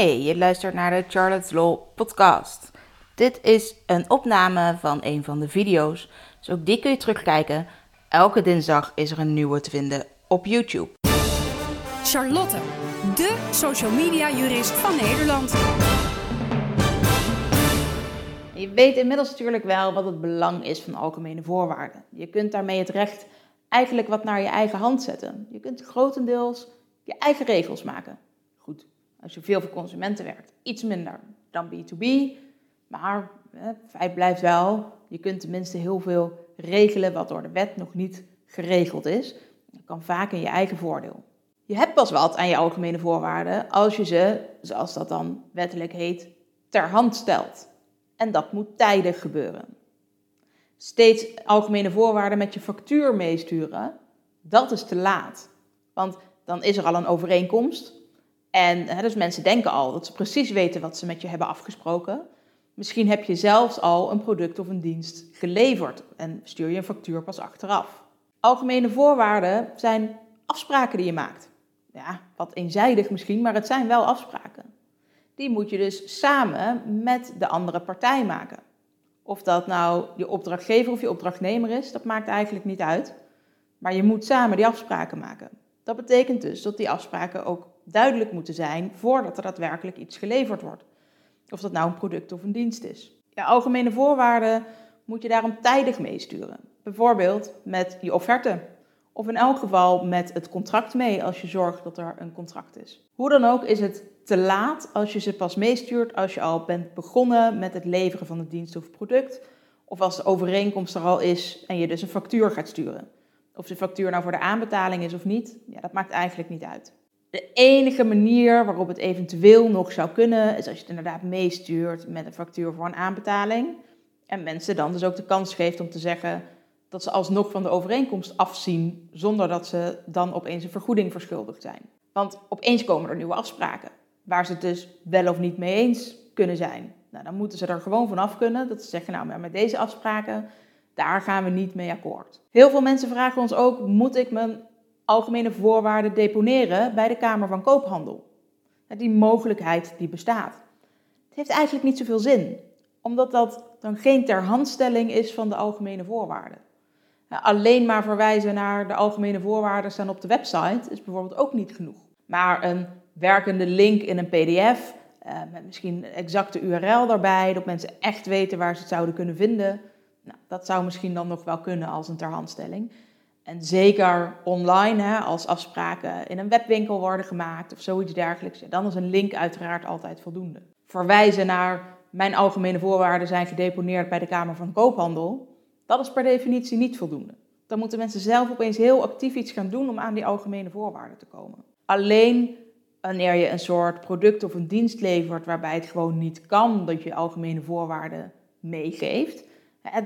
Hey, je luistert naar de Charlotte's Law podcast. Dit is een opname van een van de video's, dus ook die kun je terugkijken. Elke dinsdag is er een nieuwe te vinden op YouTube. Charlotte, de social media jurist van Nederland. Je weet inmiddels natuurlijk wel wat het belang is van algemene voorwaarden. Je kunt daarmee het recht eigenlijk wat naar je eigen hand zetten. Je kunt grotendeels je eigen regels maken. Als je veel voor consumenten werkt, iets minder dan B2B. Maar het feit blijft wel, je kunt tenminste heel veel regelen wat door de wet nog niet geregeld is. Dat kan vaak in je eigen voordeel. Je hebt pas wat aan je algemene voorwaarden als je ze, zoals dat dan wettelijk heet, ter hand stelt. En dat moet tijdig gebeuren. Steeds algemene voorwaarden met je factuur meesturen, dat is te laat. Want dan is er al een overeenkomst. En hè, dus mensen denken al dat ze precies weten wat ze met je hebben afgesproken. Misschien heb je zelfs al een product of een dienst geleverd en stuur je een factuur pas achteraf. Algemene voorwaarden zijn afspraken die je maakt. Ja, wat eenzijdig misschien, maar het zijn wel afspraken. Die moet je dus samen met de andere partij maken. Of dat nou je opdrachtgever of je opdrachtnemer is, dat maakt eigenlijk niet uit. Maar je moet samen die afspraken maken. Dat betekent dus dat die afspraken ook duidelijk moeten zijn voordat er daadwerkelijk iets geleverd wordt. Of dat nou een product of een dienst is. Ja, algemene voorwaarden moet je daarom tijdig meesturen. Bijvoorbeeld met je offerte. Of in elk geval met het contract mee als je zorgt dat er een contract is. Hoe dan ook is het te laat als je ze pas meestuurt als je al bent begonnen met het leveren van het dienst of product. Of als de overeenkomst er al is en je dus een factuur gaat sturen. Of de factuur nou voor de aanbetaling is of niet, ja, dat maakt eigenlijk niet uit. De enige manier waarop het eventueel nog zou kunnen, is als je het inderdaad meestuurt met een factuur voor een aanbetaling. En mensen dan dus ook de kans geeft om te zeggen dat ze alsnog van de overeenkomst afzien, zonder dat ze dan opeens een vergoeding verschuldigd zijn. Want opeens komen er nieuwe afspraken, waar ze het dus wel of niet mee eens kunnen zijn. Nou, dan moeten ze er gewoon vanaf kunnen, dat ze zeggen, nou, maar met deze afspraken, daar gaan we niet mee akkoord. Heel veel mensen vragen ons ook, moet ik mijn algemene voorwaarden deponeren bij de Kamer van Koophandel. Die mogelijkheid die bestaat. Het heeft eigenlijk niet zoveel zin, omdat dat dan geen terhandstelling is van de algemene voorwaarden. Alleen maar verwijzen naar de algemene voorwaarden staan op de website is bijvoorbeeld ook niet genoeg. Maar een werkende link in een PDF, eh, met misschien exacte URL daarbij, dat mensen echt weten waar ze het zouden kunnen vinden, nou, dat zou misschien dan nog wel kunnen als een terhandstelling. En zeker online, hè, als afspraken in een webwinkel worden gemaakt of zoiets dergelijks, dan is een link uiteraard altijd voldoende. Verwijzen naar mijn algemene voorwaarden zijn gedeponeerd bij de Kamer van Koophandel, dat is per definitie niet voldoende. Dan moeten mensen zelf opeens heel actief iets gaan doen om aan die algemene voorwaarden te komen. Alleen wanneer je een soort product of een dienst levert waarbij het gewoon niet kan dat je algemene voorwaarden meegeeft,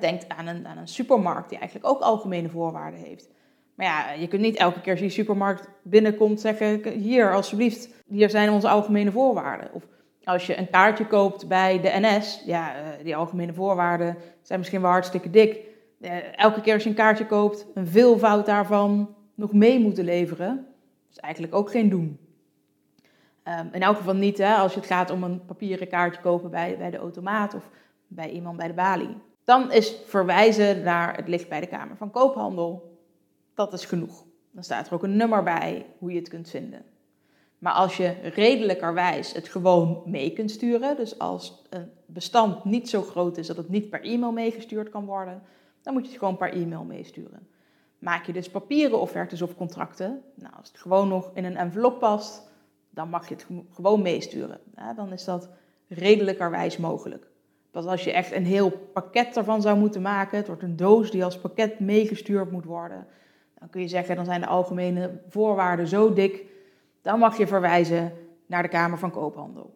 Denk aan een, aan een supermarkt die eigenlijk ook algemene voorwaarden heeft. Maar ja, je kunt niet elke keer als je supermarkt binnenkomt zeggen: hier alsjeblieft, hier zijn onze algemene voorwaarden. Of als je een kaartje koopt bij de NS, ja, eh, die algemene voorwaarden zijn misschien wel hartstikke dik. Eh, elke keer als je een kaartje koopt, een veelvoud daarvan nog mee moeten leveren, is eigenlijk ook geen doen. Um, in elk geval niet hè, als het gaat om een papieren kaartje kopen bij, bij de automaat of bij iemand bij de balie. Dan is verwijzen naar het ligt bij de Kamer van Koophandel. Dat is genoeg. Dan staat er ook een nummer bij hoe je het kunt vinden. Maar als je redelijkerwijs het gewoon mee kunt sturen, dus als een bestand niet zo groot is dat het niet per e-mail meegestuurd kan worden, dan moet je het gewoon per e-mail meesturen. Maak je dus papieren offertes of contracten, nou, als het gewoon nog in een envelop past, dan mag je het gewoon meesturen. dan is dat redelijkerwijs mogelijk. Pas als je echt een heel pakket ervan zou moeten maken, het wordt een doos die als pakket meegestuurd moet worden, dan kun je zeggen, dan zijn de algemene voorwaarden zo dik, dan mag je verwijzen naar de Kamer van Koophandel.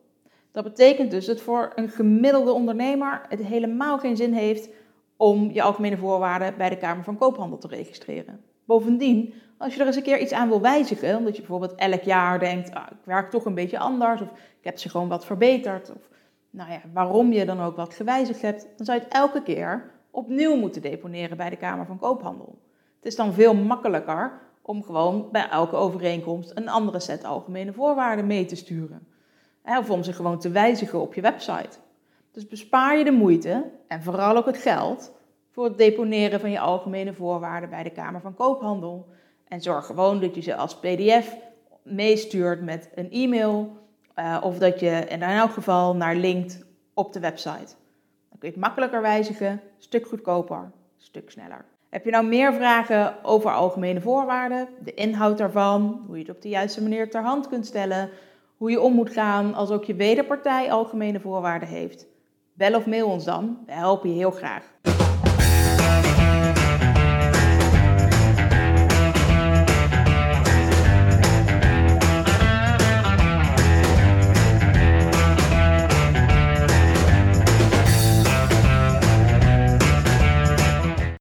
Dat betekent dus dat voor een gemiddelde ondernemer het helemaal geen zin heeft om je algemene voorwaarden bij de Kamer van Koophandel te registreren. Bovendien, als je er eens een keer iets aan wil wijzigen, omdat je bijvoorbeeld elk jaar denkt, ah, ik werk toch een beetje anders, of ik heb ze gewoon wat verbeterd, of nou ja, waarom je dan ook wat gewijzigd hebt, dan zou je het elke keer opnieuw moeten deponeren bij de Kamer van Koophandel. Het is dan veel makkelijker om gewoon bij elke overeenkomst een andere set algemene voorwaarden mee te sturen. Of om ze gewoon te wijzigen op je website. Dus bespaar je de moeite en vooral ook het geld voor het deponeren van je algemene voorwaarden bij de Kamer van Koophandel. En zorg gewoon dat je ze als PDF meestuurt met een e-mail uh, of dat je in elk geval naar linkt op de website. Dan kun je het makkelijker wijzigen, stuk goedkoper, stuk sneller. Heb je nou meer vragen over algemene voorwaarden, de inhoud daarvan, hoe je het op de juiste manier ter hand kunt stellen, hoe je om moet gaan als ook je wederpartij algemene voorwaarden heeft? Bel of mail ons dan, we helpen je heel graag.